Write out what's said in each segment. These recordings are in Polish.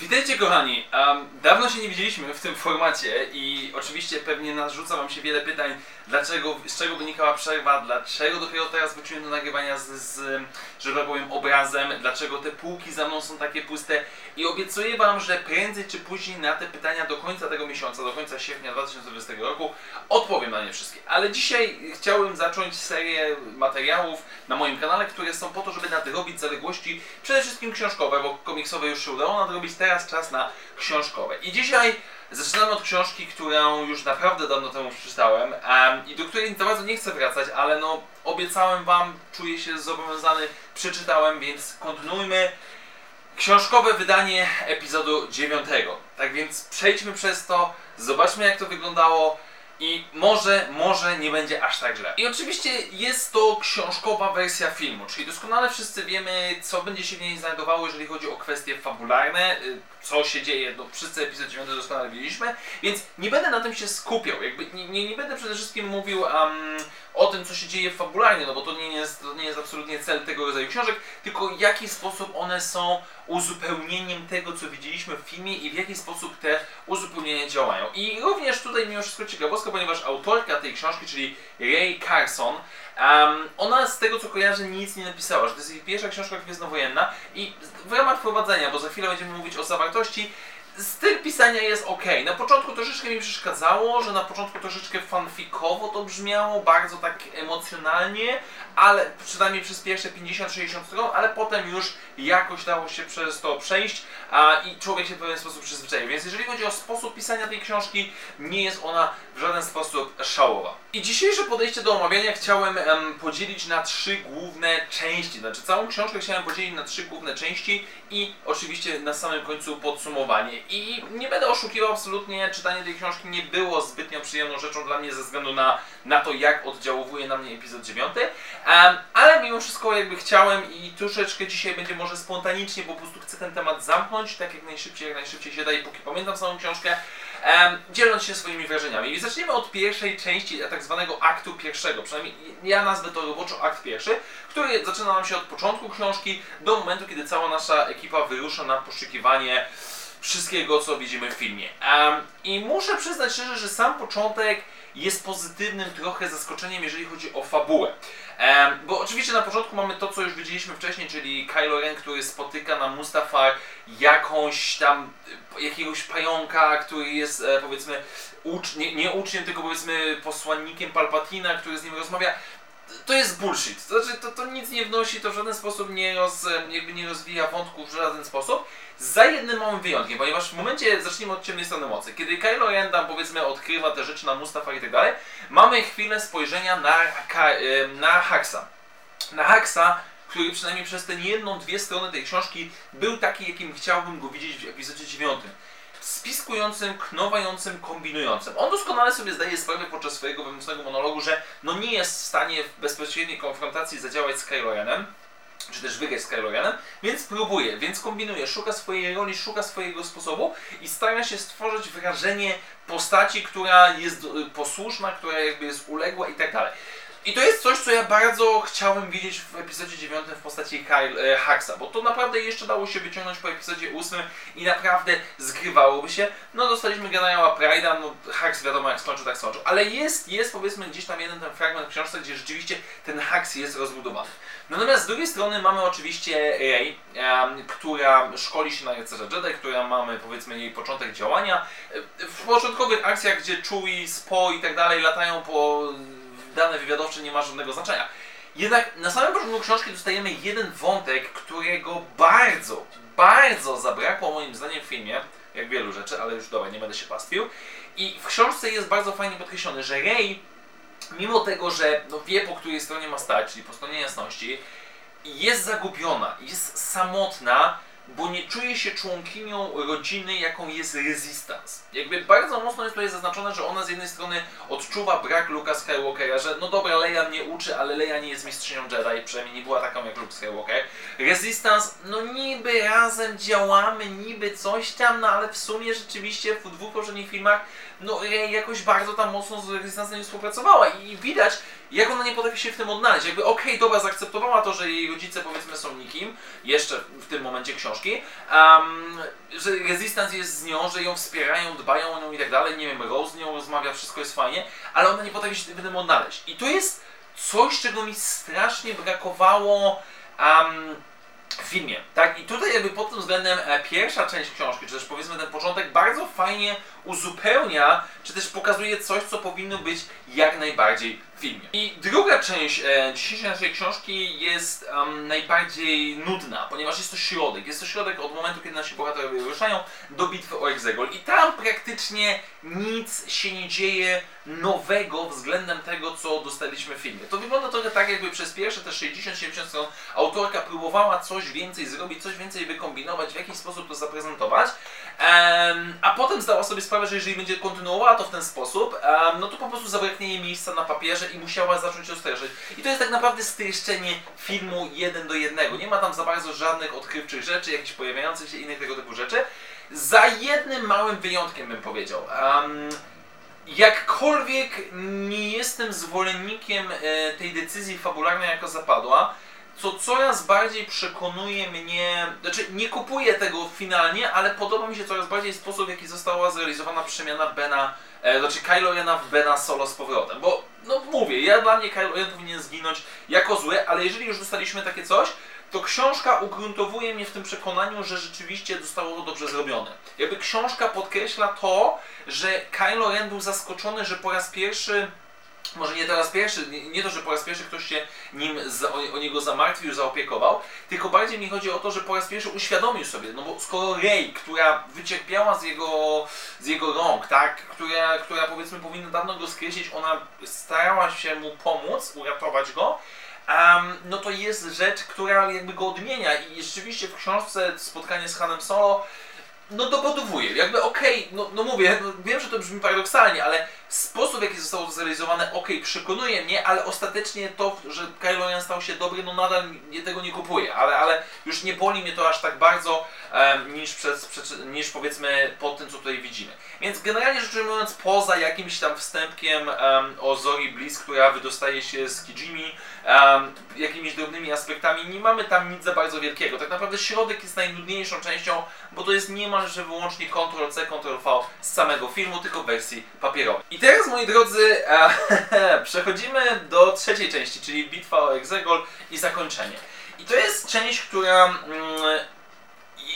Witajcie kochani, Em, dawno się nie widzieliśmy w tym formacie i oczywiście pewnie narzuca wam się wiele pytań, dlaczego, z czego wynikała przerwa, dlaczego dopiero teraz wróciłem do nagrywania z, z że tak powiem, obrazem, dlaczego te półki za mną są takie puste i obiecuję wam, że prędzej czy później na te pytania do końca tego miesiąca, do końca sierpnia 2020 roku odpowiem na nie wszystkie. Ale dzisiaj chciałbym zacząć serię materiałów na moim kanale, które są po to, żeby nadrobić zaległości, przede wszystkim książkowe, bo komiksowe już się udało nadrobić, teraz czas na książkowe. I dzisiaj zaczynamy od książki, którą już naprawdę dawno temu przeczytałem em, i do której za bardzo nie chcę wracać, ale no obiecałem wam, czuję się zobowiązany, przeczytałem, więc kontynuujmy. Książkowe wydanie epizodu 9. Tak więc przejdźmy przez to, zobaczmy jak to wyglądało i może, może nie będzie aż tak źle. I oczywiście jest to książkowa wersja filmu, czyli doskonale wszyscy wiemy, co będzie się w niej znajdowało, jeżeli chodzi o kwestie fabularne, y, co się dzieje, no wszyscy epizod 9 doskonale widzieliśmy, więc nie będę na tym się skupiał, jakby nie, nie, nie będę przede wszystkim mówił um, o tym, co się dzieje fabularnie, no bo to nie jest, to nie jest absolutnie cel tego rodzaju książek, tylko w jaki sposób one są uzupełnieniem tego, co widzieliśmy w filmie i w jaki sposób te uzupełnienia działają. I również tutaj mimo wszystko ciekawostka, ponieważ autorka tej książki, czyli Ray Carson, um, ona z tego co kojarzę nic nie napisała, że to jest jej pierwsza książka gwiezdnowojenna i w ramach wprowadzenia, bo za chwilę będziemy mówić o zawartości, styl pisania jest ok. Na początku troszeczkę mi przeszkadzało, że na początku troszeczkę fanfikowo to brzmiało, bardzo tak emocjonalnie, ale przynajmniej przez pierwsze 50-60 stron, ale potem już jakoś dało się przez to przejść a, i człowiek się w pewien sposób przyzwyczaił. Więc jeżeli chodzi o sposób pisania tej książki, nie jest ona w żaden sposób szałowa. I dzisiejsze podejście do omawiania chciałem em, podzielić na trzy główne części. Znaczy całą książkę chciałem podzielić na trzy główne części i oczywiście na samym końcu podsumowanie. I nie będę oszukiwał absolutnie, czytanie tej książki nie było zbytnio przyjemną rzeczą dla mnie ze względu na, na to, jak oddziałuje na mnie epizod 9. Em, ale mimo wszystko jakby chciałem i troszeczkę dzisiaj będzie może spontanicznie, bo po prostu chcę ten temat zamknąć, tak jak najszybciej, jak najszybciej się da i póki pamiętam samą książkę, dzieląc się swoimi wrażeniami. I zaczniemy od pierwszej części, tak zwanego aktu pierwszego, przynajmniej ja nazwę to roboczo akt pierwszy, który zaczyna nam się od początku książki do momentu, kiedy cała nasza ekipa wyrusza na poszukiwanie wszystkiego, co widzimy w filmie. Em, I muszę przyznać szczerze, że sam początek jest pozytywnym trochę zaskoczeniem, jeżeli chodzi o fabułę. Bo oczywiście na początku mamy to, co już widzieliśmy wcześniej, czyli Kylo Ren, który spotyka na Mustafar jakąś tam, jakiegoś pająka, który jest e, powiedzmy ucz, nie, nie uczniem, tylko powiedzmy posłannikiem Palpatina, który z nim rozmawia. To jest bullshit. To znaczy, to, to nic nie wnosi, to w żaden sposób nie, roz, jakby nie rozwija wątków w żaden sposób. Za jednym małym wyjątkiem, ponieważ w momencie, zacznijmy od ciemnej strony mocy, kiedy Kylo Ren tam powiedzmy odkrywa te rzeczy na Mustafar i tak dalej, mamy chwilę spojrzenia na, em, na Haxa. Na Haxa, który przynajmniej przez tę jedną, dwie strony tej książki był taki, jakim chciałbym go widzieć w epizodzie 9 spiskującym, knowającym, kombinującym. On doskonale sobie zdaje sprawę podczas swojego wewnętrznego monologu, że no nie jest w stanie w bezpośredniej konfrontacji zadziałać z Kylo Renem, czy też wygrać z Kylo Renem, więc próbuje, więc kombinuje, szuka swojej roli, szuka swojego sposobu i stara się stworzyć wrażenie postaci, która jest y, posłuszna, która jakby jest uległa i tak dalej. I to jest coś, co ja bardzo chciałem widzieć w epizodzie 9 w postaci Kyle, e, Haxa, bo to naprawdę jeszcze dało się wyciągnąć po epizodzie 8 i naprawdę zgrywałoby się. No dostaliśmy generała Pride'a, no Hax wiadomo jak skończył, tak skończył. Ale jest, jest powiedzmy gdzieś tam jeden ten fragment w książce, gdzie rzeczywiście ten Hax jest rozbudowany. Natomiast z drugiej strony mamy oczywiście Rey, em, która szkoli się na rycerza Jedi, która mamy powiedzmy jej początek działania. E, W początkowych akcjach, gdzie Chewie, Spo i tak dalej latają po dane wywiadowcze nie ma żadnego znaczenia. Jednak na samym początku książki dostajemy jeden wątek, którego bardzo, bardzo zabrakło moim zdaniem w filmie, jak wielu rzeczy, ale już dobra, nie będę się pastwił. I w książce jest bardzo fajnie podkreślone, że Rey, mimo tego, że no wie po której stronie ma stać, czyli po stronie jasności, jest zagubiona, jest samotna, bo nie czuje się członkinią rodziny, jaką jest Resistance. Jakby bardzo mocno jest tutaj zaznaczone, że ona z jednej strony odczuwa brak Luka Skywalkera, że no dobra, Leia mnie uczy, ale Leia nie jest mistrzynią Jedi, przynajmniej nie była taką jak Luke Skywalker. Resistance, no niby razem działamy, niby coś tam, no ale w sumie rzeczywiście w dwóch poprzednich filmach no jakoś bardzo tam mocno z Resistance nie współpracowała i widać, jak ona nie potrafi się w tym odnaleźć. Jakby okej, dobra, zaakceptowała to, że jej rodzice powiedzmy są nikim, jeszcze w tym momencie książki, um, że Resistance jest z nią, że ją wspierają, dbają o nią i tak dalej, nie wiem, Rose z nią rozmawia, wszystko jest fajnie, ale ona nie potrafi się w tym odnaleźć. I to jest coś, czego mi strasznie brakowało um, w filmie. Tak? I tutaj jakby pod tym względem e, pierwsza część książki, czy też powiedzmy ten początek bardzo fajnie uzupełnia, czy też pokazuje coś, co powinno być jak najbardziej w filmie. I druga część e, dzisiejszej naszej książki jest em, najbardziej nudna, ponieważ jest to środek. Jest to środek od momentu, kiedy nasi bohaterowie ruszają do bitwy o Exegol i tam praktycznie nic się nie dzieje nowego względem tego, co dostaliśmy w filmie. To wygląda trochę tak, jakby przez pierwsze te 60-70 stron autorka próbowała coś więcej zrobić, coś więcej wykombinować, w jakiś sposób to zaprezentować, a potem zdała sobie sprawę, że jeżeli będzie kontynuowała to w ten sposób, em, no to po prostu zabraknie jej miejsca na papierze i musiała zacząć rozszerzyć. I to jest tak naprawdę streszczenie filmu jeden do jednego. Nie ma tam za bardzo żadnych odkrywczych rzeczy, jakichś pojawiających się innych tego typu rzeczy. Za jednym małym wyjątkiem bym powiedział. Em, jakkolwiek nie jestem zwolennikiem e, tej decyzji fabularnej, jaka zapadła, co coraz bardziej przekonuje mnie, znaczy nie kupuję tego finalnie, ale podoba mi się coraz bardziej sposób, w jaki została zrealizowana przemiana Bena, e, znaczy Kylo Rena w Bena Solo z powrotem, bo no mówię, ja dla mnie Kylo Ren powinien zginąć jako zły, ale jeżeli już dostaliśmy takie coś, to książka ugruntowuje mnie w tym przekonaniu, że rzeczywiście zostało to dobrze zrobione. Jakby książka podkreśla to, że Kylo Ren był zaskoczony, że po raz pierwszy może nie teraz pierwszy, nie, nie to, że po raz pierwszy ktoś się nim za, o, o niego zamartwił, zaopiekował, tylko bardziej mi chodzi o to, że po raz pierwszy uświadomił sobie, no bo skoro Rey, która wycierpiała z jego, z jego rąk, tak, która, która powiedzmy powinna dawno go skreślić, ona starała się mu pomóc, uratować go, Em, no to jest rzecz, która jakby go odmienia i rzeczywiście w książce spotkanie z Hanem Solo no dowodowuje. Jakby okej, no, no mówię, no, wiem, że to brzmi paradoksalnie, ale sposób, w jaki zostało to zrealizowane, okej, przekonuje mnie, ale ostatecznie to, że Kylo Ren stał się dobry, no nadal tego nie kupuję, ale, ale już nie boli mnie to aż tak bardzo, em, niż, przez, niż powiedzmy po tym, co tutaj widzimy. Więc generalnie rzecz ujmując, poza jakimś tam wstępkiem em, o Zori Bliss, która wydostaje się z Kijimi, em, jakimiś drobnymi aspektami, nie mamy tam nic za bardzo wielkiego. Tak naprawdę środek jest najnudniejszą częścią, bo to jest niemalże wyłącznie Ctrl-C, Ctrl-V z samego filmu, tylko w wersji papierowej. I teraz, moi drodzy, e, przechodzimy do trzeciej części, czyli bitwa o Exegol i zakończenie. I to jest część, która mm,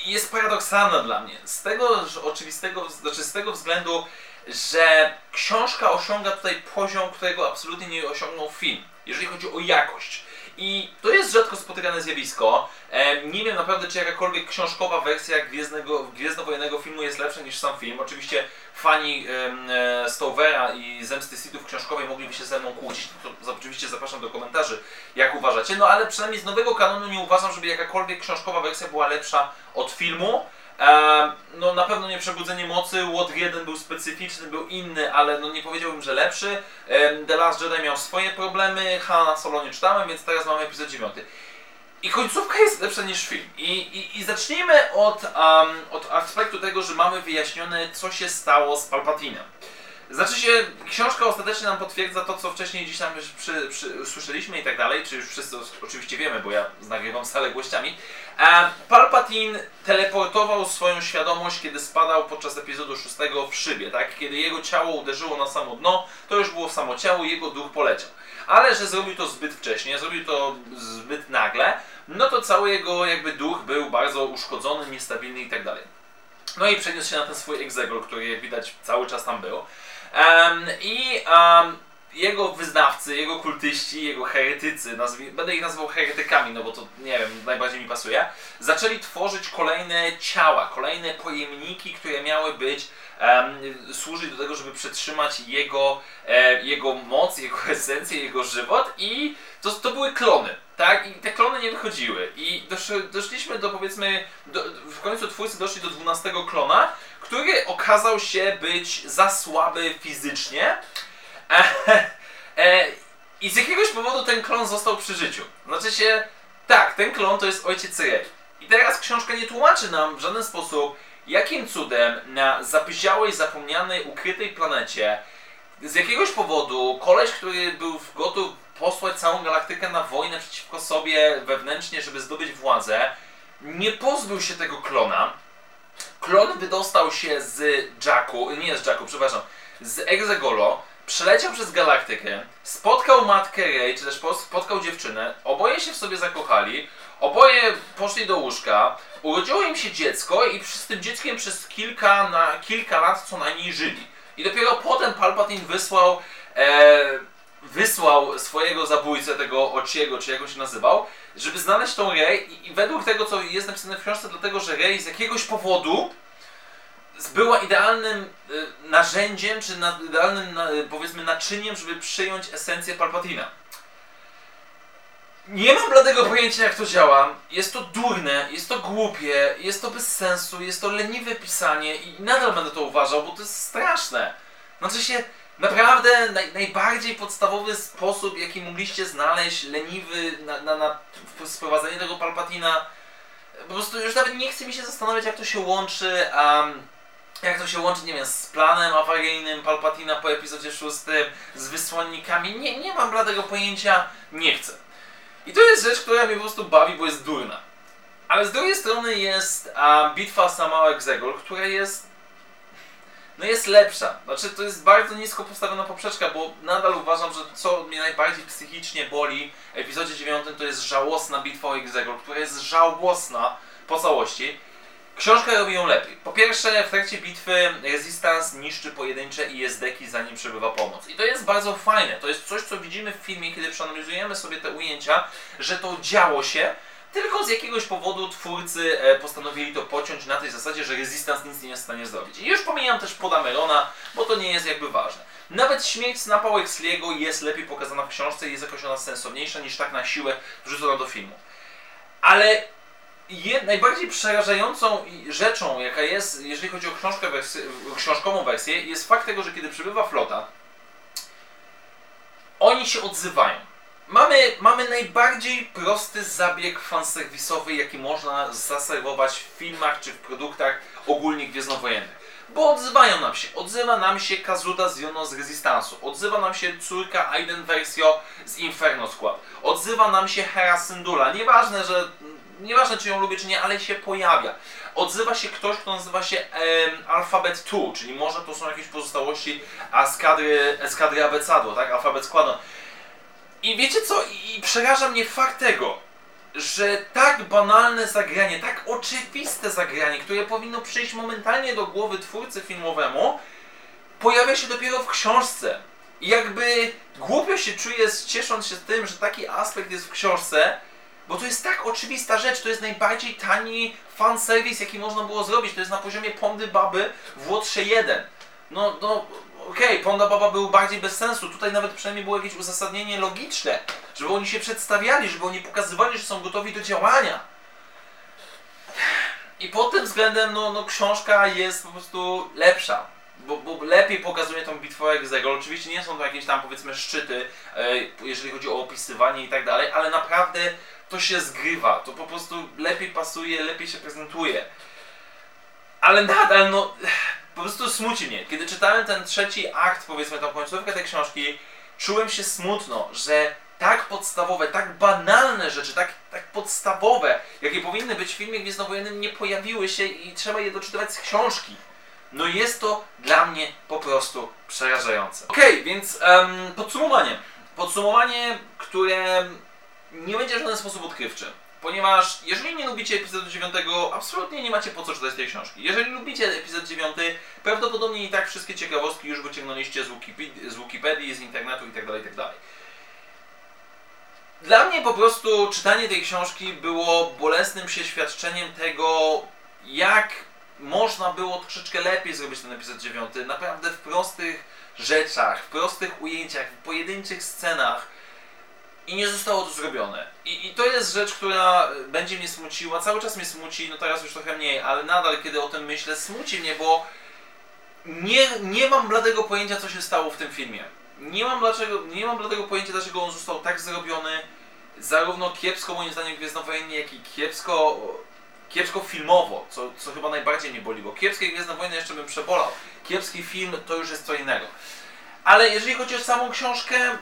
jest paradoksalna dla mnie. Z tego oczywistego, znaczy z tego względu, że książka osiąga tutaj poziom, którego absolutnie nie osiągnął film, jeżeli chodzi o jakość. I to jest rzadko spotykane zjawisko. E, nie wiem naprawdę, czy jakakolwiek książkowa wersja Gwiezdnego, Gwiezdnowojennego filmu jest lepsza niż sam film. Oczywiście fani e, Stovera i Zemsty Sithów książkowej mogliby się ze mną kłócić. To oczywiście zapraszam do komentarzy, jak uważacie. No ale przynajmniej z nowego kanonu nie uważam, żeby jakakolwiek książkowa wersja była lepsza od filmu. E, no na pewno nie Przebudzenie Mocy, Łot 1 był specyficzny, był inny, ale no nie powiedziałbym, że lepszy. E, The Last Jedi miał swoje problemy, Hanna Solo nie czytałem, więc teraz mamy epizod 9. I końcówka jest lepsza niż film. I, i, i zacznijmy od, um, od aspektu tego, że mamy wyjaśnione, co się stało z Palpatinem. Znaczy się, książka ostatecznie nam potwierdza to, co wcześniej gdzieś tam już przy, przy, słyszeliśmy i tak dalej, czy już wszyscy oczywiście wiemy, bo ja nagrywam z zaległościami. E, Palpatine teleportował swoją świadomość, kiedy spadał podczas epizodu 6 w szybie, tak? Kiedy jego ciało uderzyło na samo dno, to już było samo ciało i jego duch poleciał. Ale że zrobił to zbyt wcześnie, zrobił to zbyt nagle, no to cały jego jakby duch był bardzo uszkodzony, niestabilny i tak dalej. No i przeniósł się na ten swój egzegol, który jak widać cały czas tam był. I jego wyznawcy, jego kultyści, jego heretycy, nazwij, będę ich nazywał heretykami, no bo to nie wiem, najbardziej mi pasuje, zaczęli tworzyć kolejne ciała, kolejne pojemniki, które miały być, em, służyć do tego, żeby przetrzymać jego, e, jego moc, jego esencję, jego żywot i to, to były klony. Tak, i te klony nie wychodziły. I dosz, doszliśmy do powiedzmy, do, w końcu twórcy doszli do 12 klona, który okazał się być za słaby fizycznie. E, e, I z jakiegoś powodu ten klon został przy życiu. Znaczy się, tak, ten klon to jest ojciec Rey. I teraz książka nie tłumaczy nam w żaden sposób, jakim cudem na zapyziałej, zapomnianej, ukrytej planecie z jakiegoś powodu koleś, który był gotów posłać całą galaktykę na wojnę przeciwko sobie wewnętrznie, żeby zdobyć władzę, nie pozbył się tego klona. Klon wydostał się z Jacku, nie z Jacku, przepraszam, z Exegolo, przeleciał przez galaktykę, spotkał matkę Rey, czy też po- spotkał dziewczynę, oboje się w sobie zakochali, oboje poszli do łóżka, urodziło im się dziecko i z tym dzieckiem przez kilka, na, kilka lat co najmniej żyli. I dopiero potem Palpatine wysłał, e, wysłał swojego zabójcę, tego Ociego, czy jak on się nazywał, żeby znaleźć tą Rey i, i według tego, co jest napisane w książce, dlatego, że Rey z jakiegoś powodu była idealnym y, narzędziem, czy na, idealnym na, y, powiedzmy naczyniem, żeby przyjąć esencję Palpatina. Nie mam bladego pojęcia jak to działa. Jest to durne, jest to głupie, jest to bez sensu, jest to leniwe pisanie i nadal będę to uważał, bo to jest straszne. Znaczy się, naprawdę naj, najbardziej podstawowy sposób, jaki mogliście znaleźć, leniwy na, na, na sprowadzenie tego Palpatina, po prostu już nawet nie chce mi się zastanawiać jak to się łączy, um, jak to się łączy, nie wiem, z planem awaryjnym Palpatina po epizodzie szóstym, z wysłannikami, nie, nie mam bladego pojęcia, nie chcę. I to jest rzecz, która mnie po prostu bawi, bo jest durna. Ale z drugiej strony jest bitwa sama Exegol, która jest no jest lepsza. Znaczy to jest bardzo nisko postawiona poprzeczka, bo nadal uważam, że co mnie najbardziej psychicznie boli w epizodzie 9 to jest żałosna bitwa o Exegol, która jest żałosna po całości. Książka robi ją lepiej. Po pierwsze, w trakcie bitwy Resistance niszczy pojedyncze ISD-ki, zanim przybywa pomoc. I to jest bardzo fajne. To jest coś, co widzimy w filmie, kiedy przeanalizujemy sobie te ujęcia, że to działo się, tylko z jakiegoś powodu twórcy e, postanowili to pociąć na tej zasadzie, że Resistance nic nie jest w stanie zrobić. I już pomijam też Podamerona, bo to nie jest jakby ważne. Nawet śmierć Snapa Wexley'ego jest lepiej pokazana w książce i jest jakoś ona sensowniejsza niż tak na siłę wrzucona do filmu. Ale je, najbardziej przerażającą rzeczą, jaka jest, jeżeli chodzi o książkę wersy, książkową wersję, jest fakt tego, że kiedy przybywa flota, oni się odzywają. Mamy, mamy najbardziej prosty zabieg fanserwisowy, jaki można zaserwować w filmach czy w produktach ogólnie gwiezdnowojennych. Bo odzywają nam się. Odzywa nam się Kazuda z Jono z Resistance'u. Odzywa nam się córka Aiden Versio z Inferno Squad. Odzywa nam się Hera Syndulla. Nieważne, że... Nieważne, czy ją lubię, czy nie, ale się pojawia. Odzywa się ktoś, kto nazywa się em, Alphabet 2, czyli może to są jakieś pozostałości eskadry, eskadry Abecado, tak? Alphabet Squadron. I wiecie co? I i przeraża mnie fakt tego, że tak banalne zagranie, tak oczywiste zagranie, które powinno przyjść momentalnie do głowy twórcy filmowemu, pojawia się dopiero w książce. I jakby głupio się czuję, ciesząc się z tym, że taki aspekt jest w książce, bo to jest tak oczywista rzecz, to jest najbardziej tani fanserwis, jaki można było zrobić. To jest na poziomie Pondy Baby w Łotrze 1. No, no, okej, Ponda Baba był bardziej bez sensu. Tutaj nawet przynajmniej było jakieś uzasadnienie logiczne, żeby oni się przedstawiali, żeby oni pokazywali, że są gotowi do działania. I pod tym względem, no, no książka jest po prostu lepsza. Bo, bo lepiej pokazuje tą bitwę Exegol. Oczywiście nie są to jakieś tam powiedzmy szczyty, e, jeżeli chodzi o opisywanie i tak dalej, ale naprawdę to się zgrywa. To po prostu lepiej pasuje, lepiej się prezentuje. Ale nadal, no, po prostu smuci mnie. Kiedy czytałem ten trzeci akt, powiedzmy tą końcówkę tej książki, czułem się smutno, że tak podstawowe, tak banalne rzeczy, tak, tak podstawowe, jakie powinny być w filmie gwiezdnowojennym, nie pojawiły się i trzeba je doczytywać z książki. No jest to dla mnie po prostu przerażające. Okej, więc em, podsumowanie. Podsumowanie, które nie będzie w żaden sposób odkrywcze. Ponieważ jeżeli nie lubicie epizodu 9, absolutnie nie macie po co czytać tej książki. Jeżeli lubicie epizod 9, prawdopodobnie i tak wszystkie ciekawostki już wyciągnęliście z Wikipedii, z, Wikipedii, z internetu itd., itd. Dla mnie po prostu czytanie tej książki było bolesnym przeświadczeniem tego, jak można było troszeczkę lepiej zrobić ten epizod 9. Naprawdę w prostych rzeczach, w prostych ujęciach, w pojedynczych scenach i nie zostało to zrobione. I, I, to jest rzecz, która będzie mnie smuciła, cały czas mnie smuci, no teraz już trochę mniej, ale nadal kiedy o tym myślę, smuci mnie, bo nie, nie mam bladego pojęcia, co się stało w tym filmie. Nie mam, dlaczego, nie mam bladego pojęcia, dlaczego on został tak zrobiony, zarówno kiepsko moim zdaniem jak i kiepsko, kiepsko filmowo, co, co chyba najbardziej mnie boli, bo kiepskie Gwiezdnowojenne jeszcze bym przebolał. Kiepski film to już jest co innego. Ale jeżeli chodzi o samą książkę,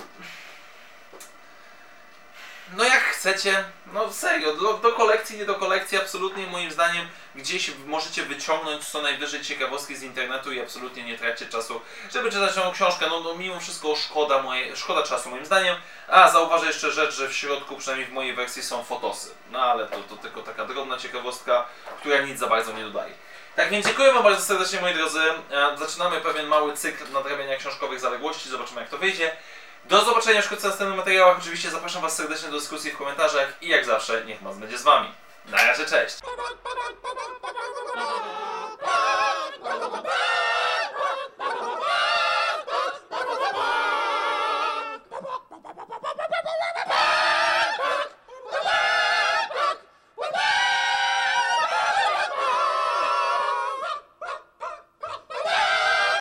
no jak chcecie, no serio, do, do, kolekcji, nie do kolekcji, absolutnie moim zdaniem gdzieś możecie wyciągnąć co najwyżej ciekawostki z internetu i absolutnie nie tracicie czasu, żeby czytać tą książkę. No, no mimo wszystko szkoda, moje, szkoda czasu moim zdaniem. A zauważę jeszcze rzecz, że w środku, przynajmniej w mojej wersji, są fotosy. No ale to, to tylko taka drobna ciekawostka, która nic za bardzo nie dodaje. Tak więc dziękuję Wam bardzo serdecznie moi drodzy. E, zaczynamy pewien mały cykl nadrabiania książkowych zaległości, zobaczymy jak to wyjdzie. Do zobaczenia w wkrótce następnych materiałach. Oczywiście zapraszam Was serdecznie do dyskusji w komentarzach i jak zawsze niech moc będzie z Wami. Na razie, cześć!